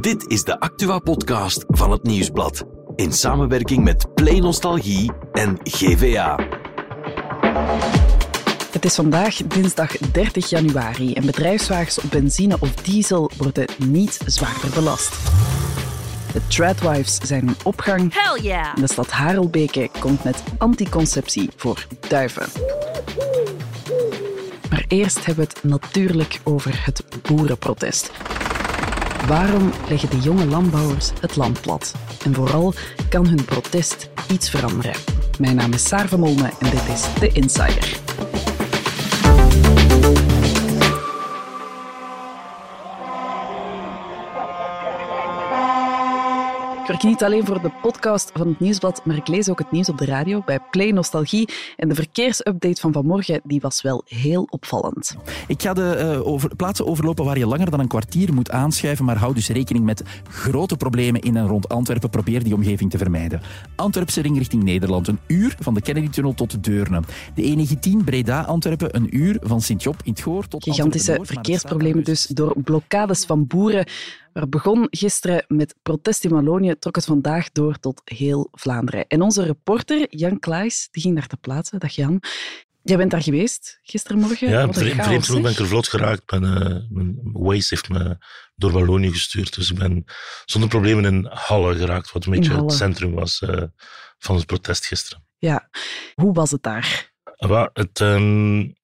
Dit is de Actua-podcast van het Nieuwsblad. In samenwerking met Play Nostalgie en GVA. Het is vandaag dinsdag 30 januari en bedrijfswagens op benzine of diesel worden niet zwaarder belast. De Tradwives zijn in opgang. Hell yeah! En de stad Harelbeke komt met anticonceptie voor duiven. Maar eerst hebben we het natuurlijk over het boerenprotest. Waarom leggen de jonge landbouwers het land plat? En vooral, kan hun protest iets veranderen? Mijn naam is Saar Vermolme en dit is The Insider. Ik niet alleen voor de podcast van het Nieuwsblad, maar ik lees ook het nieuws op de radio bij Play Nostalgie. En de verkeersupdate van vanmorgen die was wel heel opvallend. Ik ga de uh, over, plaatsen overlopen waar je langer dan een kwartier moet aanschuiven, maar hou dus rekening met grote problemen in en rond Antwerpen. Probeer die omgeving te vermijden. Antwerpse ring richting Nederland, een uur van de Kennedy-tunnel tot Deurne. De E19 Breda-Antwerpen, een uur van Sint-Job in het Goor tot Gigantische verkeersproblemen dus door blokkades van boeren. Maar begon gisteren met protest in Wallonië, trok het vandaag door tot heel Vlaanderen. En onze reporter Jan Klaes die ging daar te plaatsen. Dag Jan. Jij bent daar geweest gistermorgen? Ja, vreemd, vreemd genoeg ben ik er vlot geraakt. Ben, uh, mijn Waze heeft me door Wallonië gestuurd. Dus ik ben zonder problemen in Halle geraakt, wat een beetje het centrum was uh, van het protest gisteren. Ja, hoe was het daar? Uh, het um,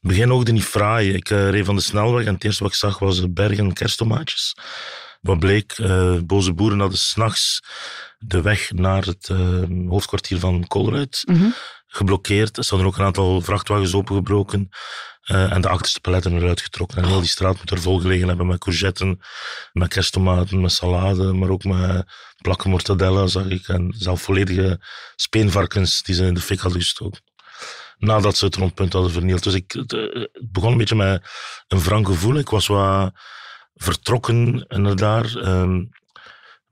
begin oogde niet fraai. Ik uh, reed van de snelweg en het eerste wat ik zag was bergen kersttomaatjes. Wat bleek, uh, boze boeren hadden s'nachts de weg naar het uh, hoofdkwartier van Colruyt mm -hmm. geblokkeerd. Er hadden ook een aantal vrachtwagens opengebroken uh, en de achterste paletten eruit getrokken. En heel die straat moet er vol gelegen hebben met courgetten, met kersttomaten, met salade, maar ook met plakken mortadella, zag ik. En zelf volledige speenvarkens die ze in de fik hadden gestoken nadat ze het rondpunt hadden vernield. Dus ik, het, het begon een beetje met een wrang gevoel. Ik was wat vertrokken inderdaad. Um,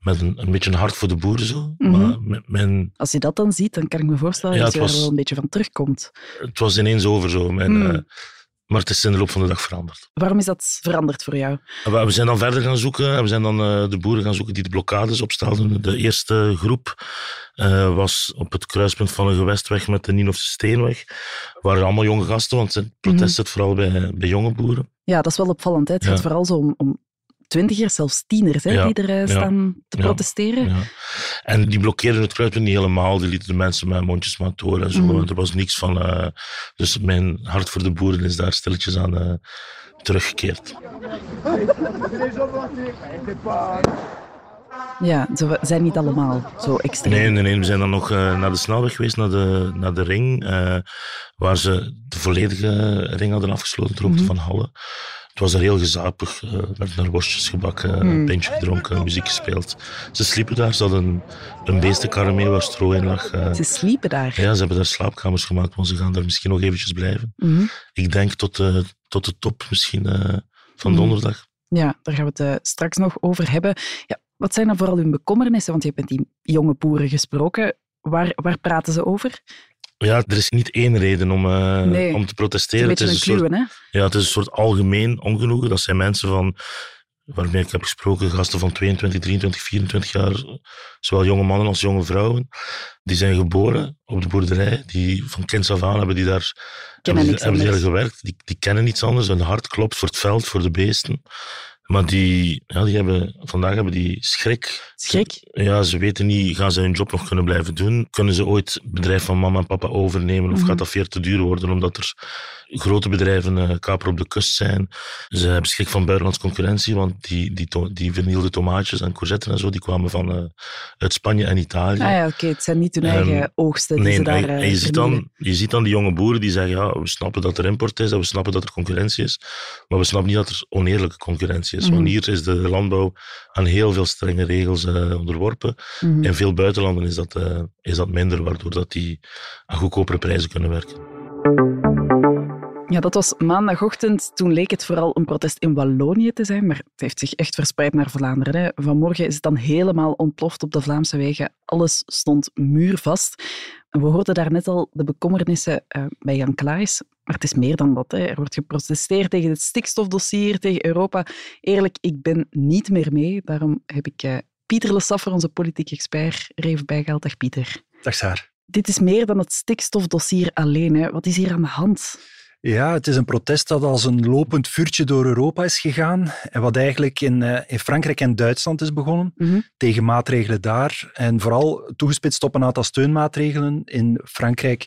met een, een beetje een hart voor de boeren zo. Mm -hmm. maar met mijn... Als je dat dan ziet, dan kan ik me voorstellen ja, dat je was, er wel een beetje van terugkomt. Het was ineens over zo. Mijn, mm. uh, maar het is in de loop van de dag veranderd. Waarom is dat veranderd voor jou? We zijn dan verder gaan zoeken. We zijn dan uh, de boeren gaan zoeken die de blokkades opstelden. De eerste groep uh, was op het kruispunt van een gewestweg met de Nienhofse Steenweg. Het waren allemaal jonge gasten, want het protest zit vooral bij, bij jonge boeren. Ja, dat is wel opvallend. Hè? Het gaat vooral zo om, om twintigers, zelfs tieners, hè, ja, die er uh, staan ja, te protesteren. Ja, en die blokkeerden het kruispunt niet helemaal. Die lieten de mensen met mondjesmaat door en zo. Mm. Er was niks van... Uh, dus mijn hart voor de boeren is daar stilletjes aan uh, teruggekeerd. Ja, ze zijn niet allemaal zo extreem. Nee, nee, nee. we zijn dan nog uh, naar de snelweg geweest, naar de, naar de ring, uh, waar ze de volledige ring hadden afgesloten, mm -hmm. van Halle. Het was er heel gezapig. Er uh, werd naar worstjes gebakken, mm. een pintje gedronken, muziek gespeeld. Ze sliepen daar. Ze hadden een, een beestenkarre mee waar stro in lag. Uh, ze sliepen daar? Ja, ze hebben daar slaapkamers gemaakt, want ze gaan daar misschien nog eventjes blijven. Mm -hmm. Ik denk tot, uh, tot de top misschien van mm. donderdag. Ja, daar gaan we het straks nog over hebben. Ja, wat zijn dan vooral hun bekommernissen? Want je hebt met die jonge boeren gesproken. Waar, waar praten ze over? Ja, er is niet één reden om, uh, nee. om te protesteren. Het is een, het is een kluwen, soort, hè? Ja, het is een soort algemeen ongenoegen. Dat zijn mensen van, waarmee ik heb gesproken, gasten van 22, 23, 24 jaar, zowel jonge mannen als jonge vrouwen. Die zijn geboren op de boerderij, die van kinds af aan hebben die daar hebben, die, hebben die gewerkt. Die, die kennen niets anders. Hun hart klopt voor het veld, voor de beesten. Maar die, ja, die hebben, vandaag hebben die schrik. Schrik? Ja, ze weten niet, gaan ze hun job nog kunnen blijven doen? Kunnen ze ooit het bedrijf van mama en papa overnemen? Of mm -hmm. gaat dat veel te duur worden, omdat er grote bedrijven uh, kaper op de kust zijn? Ze hebben schrik van buitenlandse concurrentie, want die, die, to die vernielde tomaatjes en courgetten en zo, die kwamen van, uh, uit Spanje en Italië. Ah ja, oké, okay. het zijn niet hun eigen um, oogsten die nee, ze daar en, en je, ziet dan, je ziet dan die jonge boeren die zeggen, ja, we snappen dat er import is, en we snappen dat er concurrentie is, maar we snappen niet dat er oneerlijke concurrentie is. Mm -hmm. Want hier is de landbouw aan heel veel strenge regels uh, onderworpen. Mm -hmm. In veel buitenlanden is dat, is dat minder, waardoor dat die aan goedkopere prijzen kunnen werken. Ja, dat was maandagochtend. Toen leek het vooral een protest in Wallonië te zijn, maar het heeft zich echt verspreid naar Vlaanderen. Hè. Vanmorgen is het dan helemaal ontploft op de Vlaamse wegen. Alles stond muurvast. We hoorden daar net al de bekommernissen uh, bij Jan Klaes. Maar het is meer dan dat. Hè. Er wordt geprotesteerd tegen het stikstofdossier, tegen Europa. Eerlijk, ik ben niet meer mee. Daarom heb ik uh, Pieter Lessaffer, onze politiek expert, er even bijgehaald. Dag Pieter. Dag Saar. Dit is meer dan het stikstofdossier alleen. Hè. Wat is hier aan de hand? Ja, het is een protest dat als een lopend vuurtje door Europa is gegaan. En wat eigenlijk in, uh, in Frankrijk en Duitsland is begonnen. Mhm. Tegen maatregelen daar. En vooral toegespitst op een aantal steunmaatregelen. In Frankrijk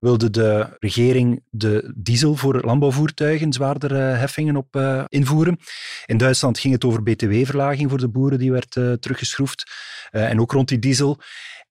wilde de regering de diesel voor landbouwvoertuigen zwaardere heffingen op uh, invoeren. In Duitsland ging het over btw-verlaging voor de boeren, die werd uh, teruggeschroefd. en ook rond die diesel.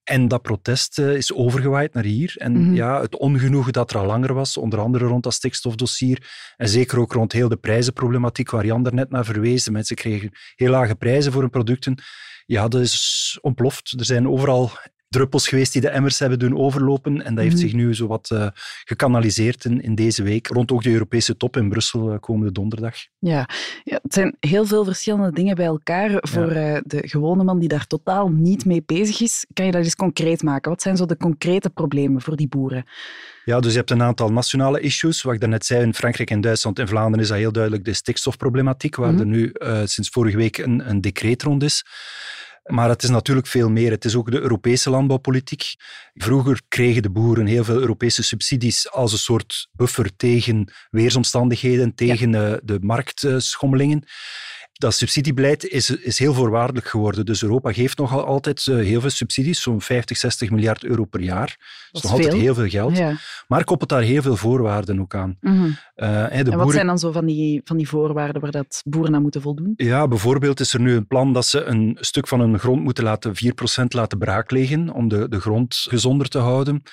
En dat protest uh, is overgewaaid naar hier. En Mhm. ja, het ongenoegen dat er al langer was, onder andere rond dat stikstofdossier, en zeker ook rond heel de prijzenproblematiek waar Jan er net naar verwees. De mensen kregen heel lage prijzen voor hun producten. Ja, dat is ontploft. Er zijn overal druppels geweest die de emmers hebben doen overlopen. En dat heeft Mhm. zich nu zo wat uh, gekanaliseerd in, in deze week, rond ook de Europese top in Brussel uh, komende donderdag. Ja. ja, het zijn heel veel verschillende dingen bij elkaar. Voor uh, de gewone man die daar totaal niet mee bezig is, kan je dat eens concreet maken? Wat zijn zo de concrete problemen voor die boeren? Ja, dus je hebt een aantal nationale issues. Wat ik daarnet zei, in Frankrijk en Duitsland en Vlaanderen is dat heel duidelijk de stikstofproblematiek, waar Mhm. er nu sinds vorige week een, een decreet rond is. Maar het is natuurlijk veel meer. Het is ook de Europese landbouwpolitiek. Vroeger kregen de boeren heel veel Europese subsidies als een soort buffer tegen weersomstandigheden, tegen ja. de marktschommelingen. Dat subsidiebeleid is, is heel voorwaardelijk geworden. Dus Europa geeft nog altijd heel veel subsidies, zo'n 50, 60 miljard euro per jaar. Dat is nog altijd heel veel geld. Ja. Maar koppelt daar heel veel voorwaarden ook aan. Mm -hmm. uh, de en wat boeren... zijn dan zo van die, van die voorwaarden waar dat boeren aan moeten voldoen? Ja, bijvoorbeeld is er nu een plan dat ze een stuk van hun grond moeten laten 4% laten braak liggen om de, de grond gezonder te houden.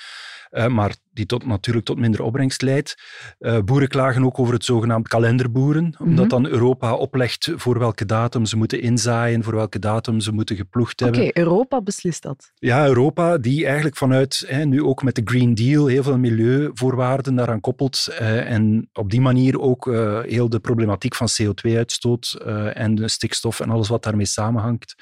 Uh, maar die tot, natuurlijk tot minder opbrengst leidt. Uh, boeren klagen ook over het zogenaamd kalenderboeren, omdat Mhm. mm -hmm. dan Europa oplegt voor welke datum ze moeten inzaaien, voor welke datum ze moeten geploegd hebben. Oké, Europa beslist dat. Ja, Europa die eigenlijk vanuit, hè, nu ook met de Green Deal, heel veel milieuvoorwaarden daaraan koppelt uh, en op die manier ook heel de problematiek van CO2-uitstoot en de stikstof en alles wat daarmee samenhangt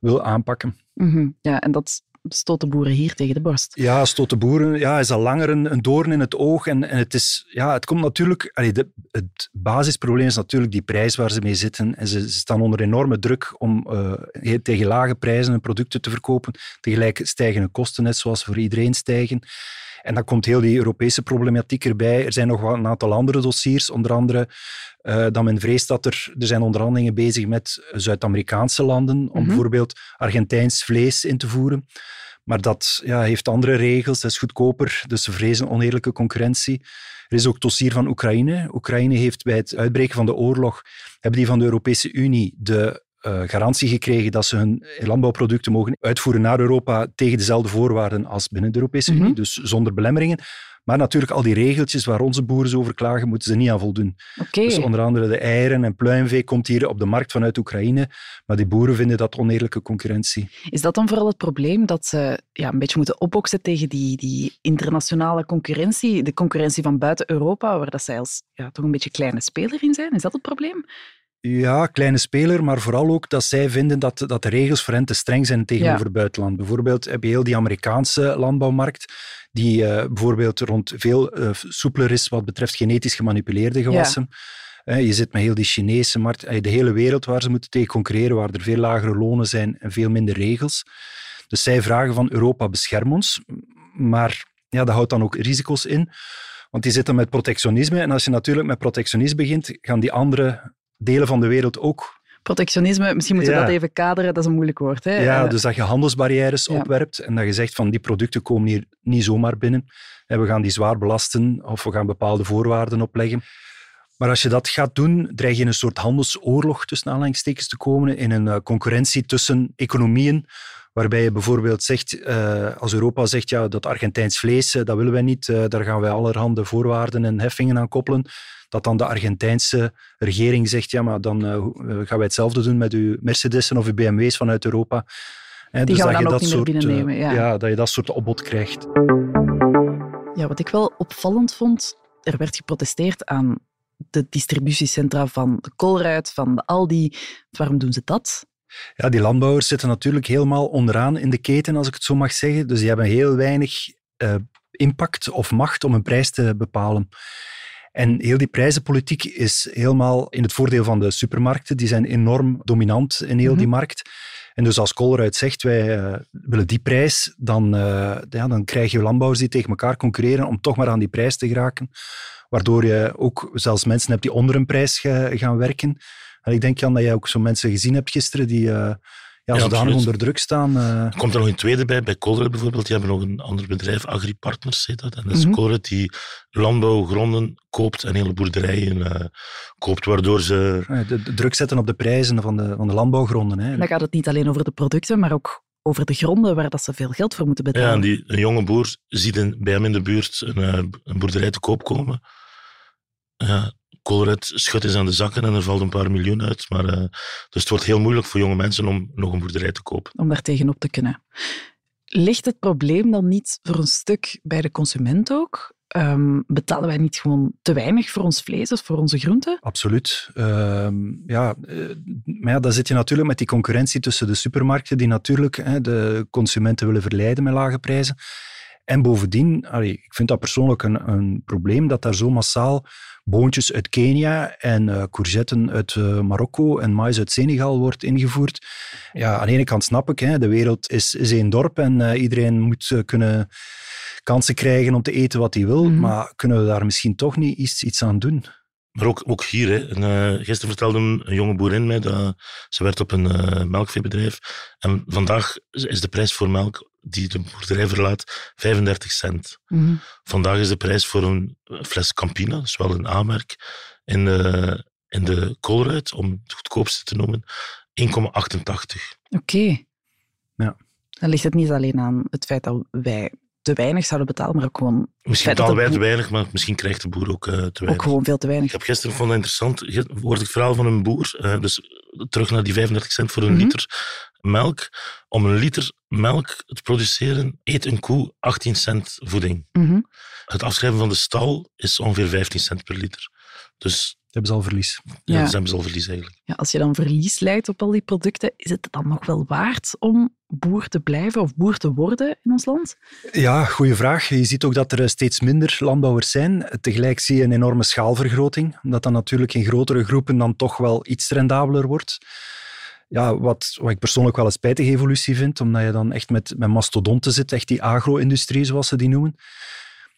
wil aanpakken. Mm -hmm. Ja, en dat stoot de boeren hier tegen de borst. Ja, stoot de boeren ja, is al langer een, een doorn in het oog. En, en het, is, ja, het komt natuurlijk... Allee, de, het basisprobleem is natuurlijk die prijs waar ze mee zitten. En ze, staan onder enorme druk om uh, tegen lage prijzen hun producten te verkopen. Tegelijk stijgen de kosten, net zoals voor iedereen stijgen. En dan komt heel die Europese problematiek erbij. Er zijn nog wel een aantal andere dossiers, onder andere uh, dat men vreest dat er... Er zijn onderhandelingen bezig met Zuid-Amerikaanse landen om Mhm. bijvoorbeeld Argentijns vlees in te voeren. Maar dat ja, heeft andere regels, dat is goedkoper, dus ze vrezen oneerlijke concurrentie. Er is ook het dossier van Oekraïne. Oekraïne heeft bij het uitbreken van de oorlog, hebben die van de Europese Unie de uh, garantie gekregen dat ze hun landbouwproducten mogen uitvoeren naar Europa tegen dezelfde voorwaarden als binnen de Europese Mhm. Unie, dus zonder belemmeringen. Maar natuurlijk, al die regeltjes waar onze boeren over klagen, moeten ze niet aan voldoen. Dus onder andere de eieren en pluimvee komt hier op de markt vanuit Oekraïne, maar die boeren vinden dat oneerlijke concurrentie. Is dat dan vooral het probleem dat ze ja, een beetje moeten opboksen tegen die, die internationale concurrentie, de concurrentie van buiten Europa, waar dat zij als ja, toch een beetje kleine speler in zijn? Is dat het probleem? Ja, kleine speler, maar vooral ook dat zij vinden dat, dat de regels voor hen te streng zijn tegenover Ja. het buitenland. Bijvoorbeeld heb je heel die Amerikaanse landbouwmarkt, die uh, bijvoorbeeld rond veel uh, soepeler is wat betreft genetisch gemanipuleerde gewassen. Ja. Je zit met heel die Chinese markt, de hele wereld waar ze moeten tegen concurreren, waar er veel lagere lonen zijn en veel minder regels. Dus zij vragen van Europa, bescherm ons. Maar ja, dat houdt dan ook risico's in. Want die zitten met protectionisme. En als je natuurlijk met protectionisme begint, gaan die andere delen van de wereld ook. Protectionisme, misschien moeten we Ja. dat even kaderen, dat is een moeilijk woord. Hè? Ja, dus dat je handelsbarrières Ja. opwerpt en dat je zegt van die producten komen hier niet zomaar binnen. En we gaan die zwaar belasten of we gaan bepaalde voorwaarden opleggen. Maar als je dat gaat doen, dreig je in een soort handelsoorlog tussen aanhalingstekens te komen, in een eh, concurrentie tussen economieën, waarbij je bijvoorbeeld zegt, eh, als Europa zegt, ja, dat Argentijns vlees, eh, dat willen wij niet, eh, daar gaan wij allerhande voorwaarden en heffingen aan koppelen, dat dan de Argentijnse regering zegt, ja, maar dan gaan wij hetzelfde doen met uw Mercedes'en of uw BMW's vanuit Europa. Hè, Die gaan we dat dan je ook dat soort, binnennemen, ja. dat je dat soort opbod krijgt. Ja, wat ik wel opvallend vond, er werd geprotesteerd aan de distributiecentra van de Colruyt, van de Aldi. Waarom doen ze dat? Ja, die landbouwers zitten natuurlijk helemaal onderaan in de keten, als ik het zo mag zeggen. Dus die hebben heel weinig eh, impact of macht om een prijs te bepalen. En heel die prijzenpolitiek is helemaal in het voordeel van de supermarkten. Die zijn enorm dominant in heel die Mhm. markt. En dus als Colruyt zegt, wij eh, willen die prijs, dan, eh, ja, dan krijg je landbouwers die tegen elkaar concurreren om toch maar aan die prijs te geraken. Waardoor je ook zelfs mensen hebt die onder een prijs ga- gaan werken. En ik denk, Jan, dat jij ook zo mensen gezien hebt gisteren die eh ja, zodanig absoluut. onder druk staan. eh. Er komt er nog een tweede bij, bij Colruyt bijvoorbeeld. Die hebben nog een ander bedrijf, Agripartners heet dat. En dat is. Colruyt die landbouwgronden koopt en hele boerderijen eh, koopt, waardoor ze... eh, de, de druk zetten op de prijzen van de, van de landbouwgronden. Hè. Dan gaat het niet alleen over de producten, maar ook over de gronden waar dat ze veel geld voor moeten betalen. Ja, en die, een jonge boer ziet in, bij hem in de buurt een, eh, een boerderij te koop komen. Ja, Colruyt schudt eens aan de zakken en er valt een paar miljoen uit. Maar, eh, dus het wordt heel moeilijk voor jonge mensen om nog een boerderij te kopen. om daar tegenop te kunnen. Ligt het probleem dan niet voor een stuk bij de consument ook? Ehm, betalen wij niet gewoon te weinig voor ons vlees of voor onze groenten? Absoluut. Ehm, ja, eh, maar ja, dan zit je natuurlijk met die concurrentie tussen de supermarkten, die natuurlijk hè, de consumenten willen verleiden met lage prijzen. En bovendien, allee, ik vind dat persoonlijk een, een probleem dat daar zo massaal boontjes uit Kenia en eh, courgetten uit eh, Marokko en mais uit Senegal wordt ingevoerd. Ja, aan de ene kant snap ik, hè, de wereld is, is één dorp en eh, iedereen moet eh, kunnen kansen krijgen om te eten wat hij wil. Mhm. Maar kunnen we daar misschien toch niet iets, iets aan doen? Maar ook, ook hier, hè. En, eh, gisteren vertelde een, een jonge boerin mij dat ze werkt op een eh, melkveebedrijf. En vandaag is de prijs voor melk die de boerderij verlaat 35 cent. Mhm. Vandaag is de prijs voor een fles Campina, dat is wel een aanmerk, in de, in de Colruyt, om het goedkoopste te noemen, 1,88. Oké. Ja. Dan ligt het niet alleen aan het feit dat wij te weinig zouden betalen, maar ook gewoon, Misschien Feit dat betalen wij te weinig, maar misschien krijgt de boer ook eh, te ook weinig. gewoon veel te weinig. Ik heb gisteren vond dat interessant, hoorde ik het verhaal van een boer, eh, dus terug naar die 35 cent voor een Mhm. liter melk. Om een liter melk te produceren, eet een koe 18 cent voeding. Mhm. Het afschrijven van de stal is ongeveer 15 cent per liter. Dus hebben ze al verlies. ja, Ja. ze hebben ze al verlies eigenlijk. Ja, als je dan verlies leidt op al die producten, is het dan nog wel waard om boer te blijven of boer te worden in ons land? Ja, goede vraag. Je ziet ook dat er steeds minder landbouwers zijn. Tegelijk zie je een enorme schaalvergroting, omdat dat natuurlijk in grotere groepen dan toch wel iets rendabeler wordt. Ja, wat, wat ik persoonlijk wel een spijtige evolutie vind, omdat je dan echt met, met mastodonten zit, echt die agro-industrie, zoals ze die noemen.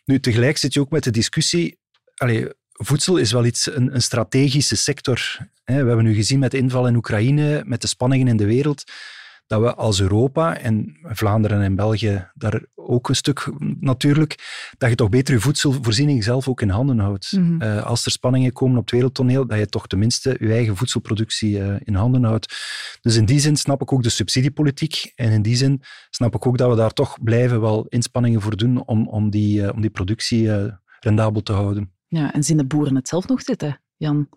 Nu, tegelijk zit je ook met de discussie... Voedsel is wel iets, een, een strategische sector. We hebben nu gezien met de inval in Oekraïne, met de spanningen in de wereld, dat we als Europa en Vlaanderen en België daar ook een stuk natuurlijk, dat je toch beter je voedselvoorziening zelf ook in handen houdt. Mhm. Eh, als er spanningen komen op het wereldtoneel, dat je toch tenminste je eigen voedselproductie eh, in handen houdt. Dus in die zin snap ik ook de subsidiepolitiek en in die zin snap ik ook dat we daar toch blijven wel inspanningen voor doen om, om, die, eh, om die productie rendabel te houden. Ja, en zien de boeren het zelf nog zitten, Jan?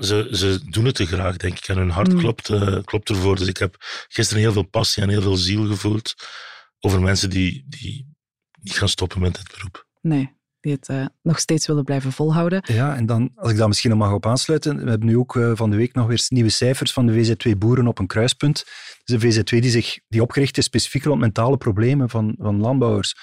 Ze, ze doen het te graag, denk ik. En hun hart Mm. klopt, eh, klopt ervoor. Dus ik heb gisteren heel veel passie en heel veel ziel gevoeld over mensen die, die niet gaan stoppen met dit beroep. Nee, die het eh, nog steeds willen blijven volhouden. Ja, en dan, als ik daar misschien nog mag op aansluiten, we hebben nu ook eh, van de week nog weer nieuwe cijfers van de VZ2 Boeren op een kruispunt. Dus de VZ2 die, zich, die opgericht is specifiek rond mentale problemen van, van landbouwers.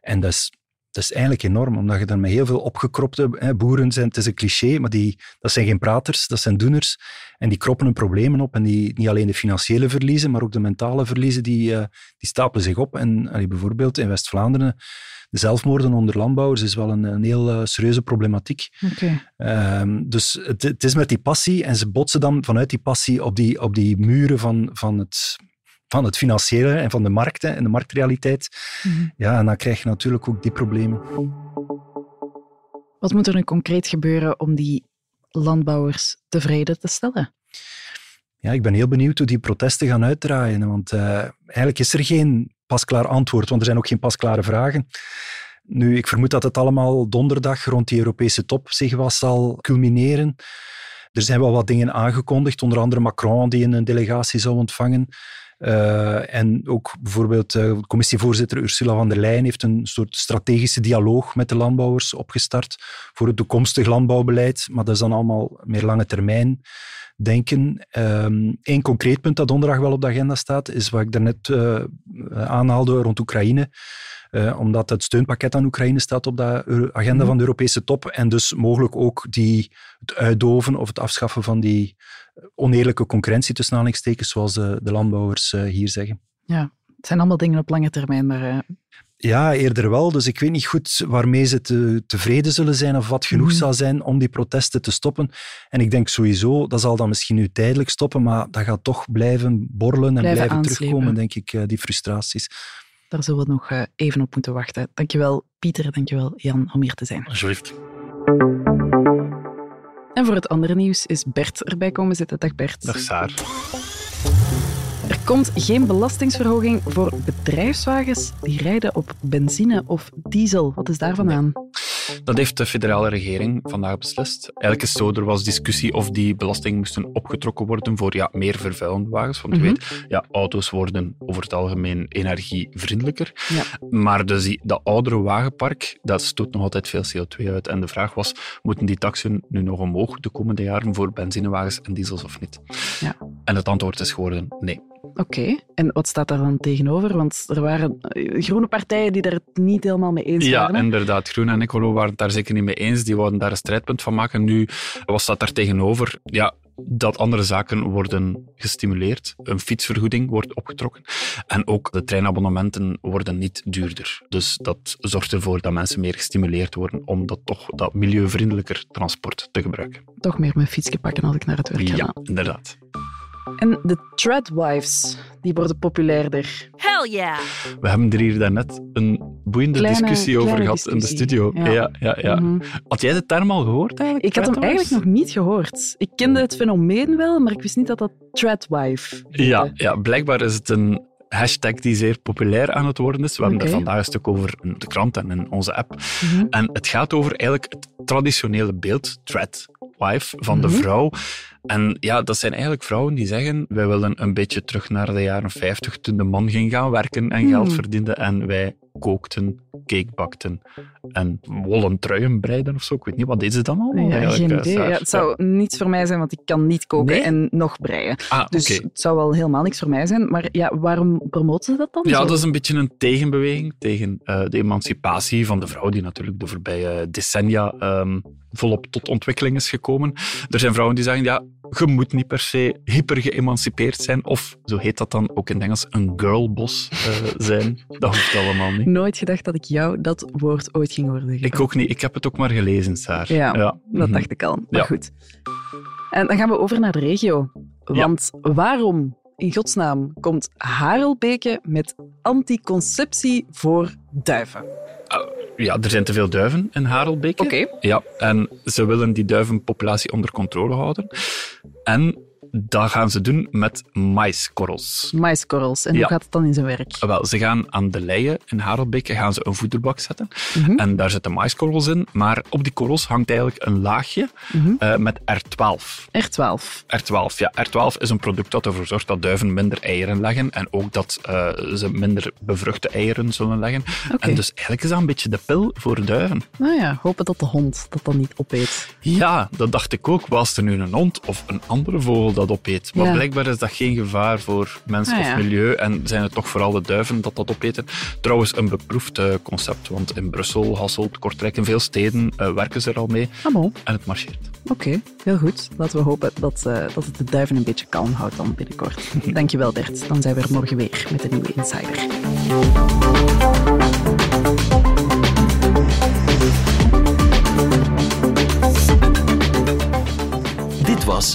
En dat is, dat is eigenlijk enorm, omdat je dan met heel veel opgekropte hè, boeren zijn, het is een cliché, maar die, dat zijn geen praters, dat zijn doeners. En die kroppen hun problemen op en die, niet alleen de financiële verliezen, maar ook de mentale verliezen, die, eh, die stapelen zich op. En allee, bijvoorbeeld in West-Vlaanderen, de zelfmoorden onder landbouwers is wel een, een heel eh, serieuze problematiek. Ehm, dus het, het is met die passie en ze botsen dan vanuit die passie op die, op die muren van, van, het, van het financiële en van de markten en de marktrealiteit. Mhm. Ja, en dan krijg je natuurlijk ook die problemen. Wat moet er nu concreet gebeuren om die landbouwers tevreden te stellen? Ja, ik ben heel benieuwd hoe die protesten gaan uitdraaien, want eh, eigenlijk is er geen pasklaar antwoord, want er zijn ook geen pasklare vragen. Nu, ik vermoed dat het allemaal donderdag rond die Europese top zich wel zal culmineren. Er zijn wel wat dingen aangekondigd, onder andere Macron die een delegatie zou ontvangen. Uh, en ook bijvoorbeeld uh, commissievoorzitter Ursula von der Leyen heeft een soort strategische dialoog met de landbouwers opgestart voor het toekomstig landbouwbeleid. Maar dat is dan allemaal meer lange termijn. denken. Eén um, concreet punt dat donderdag wel op de agenda staat, is wat ik daarnet uh, aanhaalde rond Oekraïne. Uh, omdat het steunpakket aan Oekraïne staat op de agenda van de Europese top. En dus mogelijk ook die, het uitdoven of het afschaffen van die oneerlijke concurrentie tussen aanhalingstekens, zoals de, de landbouwers uh, hier zeggen. Ja, het zijn allemaal dingen op lange termijn, maar... Uh... Ja, eerder wel. Dus ik weet niet goed waarmee ze te, tevreden zullen zijn of wat genoeg mm. zal zijn om die protesten te stoppen. En ik denk sowieso, dat zal dan misschien nu tijdelijk stoppen, maar dat gaat toch blijven borrelen en blijven, blijven terugkomen, denk ik, die frustraties. Daar zullen we nog uh, even op moeten wachten. Dankjewel Pieter, dankjewel Jan om hier te zijn. Alsjeblieft. En voor het andere nieuws is Bert erbij komen zitten. Dag Bert. Dag Saar. Er komt geen belastingsverhoging voor bedrijfswagens die rijden op benzine of diesel. Wat is daarvan aan? Dat heeft de federale regering vandaag beslist. Eigenlijk is zo, er was discussie of die belasting moesten opgetrokken worden voor ja, meer vervuilende wagens. Want je mm -hmm. weet, ja, auto's worden over het algemeen energievriendelijker. Ja. Maar dus die, dat oudere wagenpark, dat stoot nog altijd veel CO2 uit. En de vraag was, moeten die taxen nu nog omhoog de komende jaren voor benzinewagens en diesels of niet? Ja. En het antwoord is geworden nee. Oké, okay. en wat staat daar dan tegenover? Want er waren groene partijen die daar het niet helemaal mee eens waren. Ja, inderdaad. Groen en Ecolo waren het daar zeker niet mee eens. Die wouden daar een strijdpunt van maken. Nu, wat staat daar tegenover? Ja, dat andere zaken worden gestimuleerd. Een fietsvergoeding wordt opgetrokken. En ook de treinabonnementen worden niet duurder. Dus dat zorgt ervoor dat mensen meer gestimuleerd worden om dat toch dat milieuvriendelijker transport te gebruiken. Toch meer mijn fietsje pakken als ik naar het werk ga. Ja, inderdaad. En de Treadwives, die worden populairder. Hell yeah! We hebben er hier daarnet een boeiende Kleine- discussie over gehad in de studio. Ja. Ja, ja, ja. Mhm. Had jij de term al gehoord eigenlijk? Ik had hem eigenlijk nog niet gehoord. Ik kende het fenomeen wel, maar ik wist niet dat dat Treadwife. Ja, ja, blijkbaar is het een hashtag die zeer populair aan het worden is. We hebben er vandaag een stuk over in de krant en in onze app. Mhm. En het gaat over eigenlijk het traditionele beeld, Treadwife, van de Mhm. vrouw. En ja, dat zijn eigenlijk vrouwen die zeggen, wij willen een beetje terug naar de jaren 50, toen de man ging gaan werken en geld Hmm. verdiende en wij kookten, cake bakten en wollen truien breiden of zo. Ik weet niet, wat deden ze dan allemaal? Ja, geen eh, idee. Ja, het zou niets voor mij zijn, want ik kan niet koken Nee? en nog breien. Ah, Dus het zou wel helemaal niks voor mij zijn. Maar ja, waarom promoten ze dat dan? Ja, zo? dat is een beetje een tegenbeweging tegen eh, de emancipatie van de vrouw, die natuurlijk de voorbije decennia ehm, volop tot ontwikkeling is gekomen. Er zijn vrouwen die zeggen, ja, je moet niet per se hyper geëmancipeerd zijn, of, zo heet dat dan ook in het Engels, een girlboss eh, zijn. Dat hoeft allemaal niet. Nooit gedacht dat ik jou dat woord ooit ging horen zeggen. Ik ook niet. Ik heb het ook maar gelezen, Saar. Ja, dat Mhm. dacht ik al. Maar Ja. goed. En dan gaan we over naar de regio. Want waarom in godsnaam komt Harelbeke met anticonceptie voor duiven? Ja, er zijn te veel duiven in Harelbeke. Oké. Ja, en ze willen die duivenpopulatie onder controle houden. En dat gaan ze doen met maiskorrels. Maiskorrels. En hoe gaat het dan in zijn werk? Wel, ze gaan aan de leien in Harelbeke gaan ze een voederbak zetten. Mhm. En daar zitten maiskorrels in. Maar op die korrels hangt eigenlijk een laagje Mhm. eh, met R12. R12. R12, ja. R12 is een product dat ervoor zorgt dat duiven minder eieren leggen en ook dat eh, ze minder bevruchte eieren zullen leggen. En dus eigenlijk is dat een beetje de pil voor duiven. Nou ja, hopen dat de hond dat dan niet opeet. Ja, dat dacht ik ook. Was er nu een hond of een andere vogel dat opeet? Maar Ja. blijkbaar is dat geen gevaar voor mens Ah, of ja. milieu en zijn het toch vooral de duiven dat dat opeten. Trouwens, een beproefd eh, concept, want in Brussel, Hasselt, Kortrijk en veel steden eh, werken ze er al mee Ah, en het marcheert. Oké, heel goed. Laten we hopen dat, eh, dat het de duiven een beetje kalm houdt dan binnenkort. Dankjewel Bert. Dan zijn we er morgen weer met een nieuwe Insider. Dit was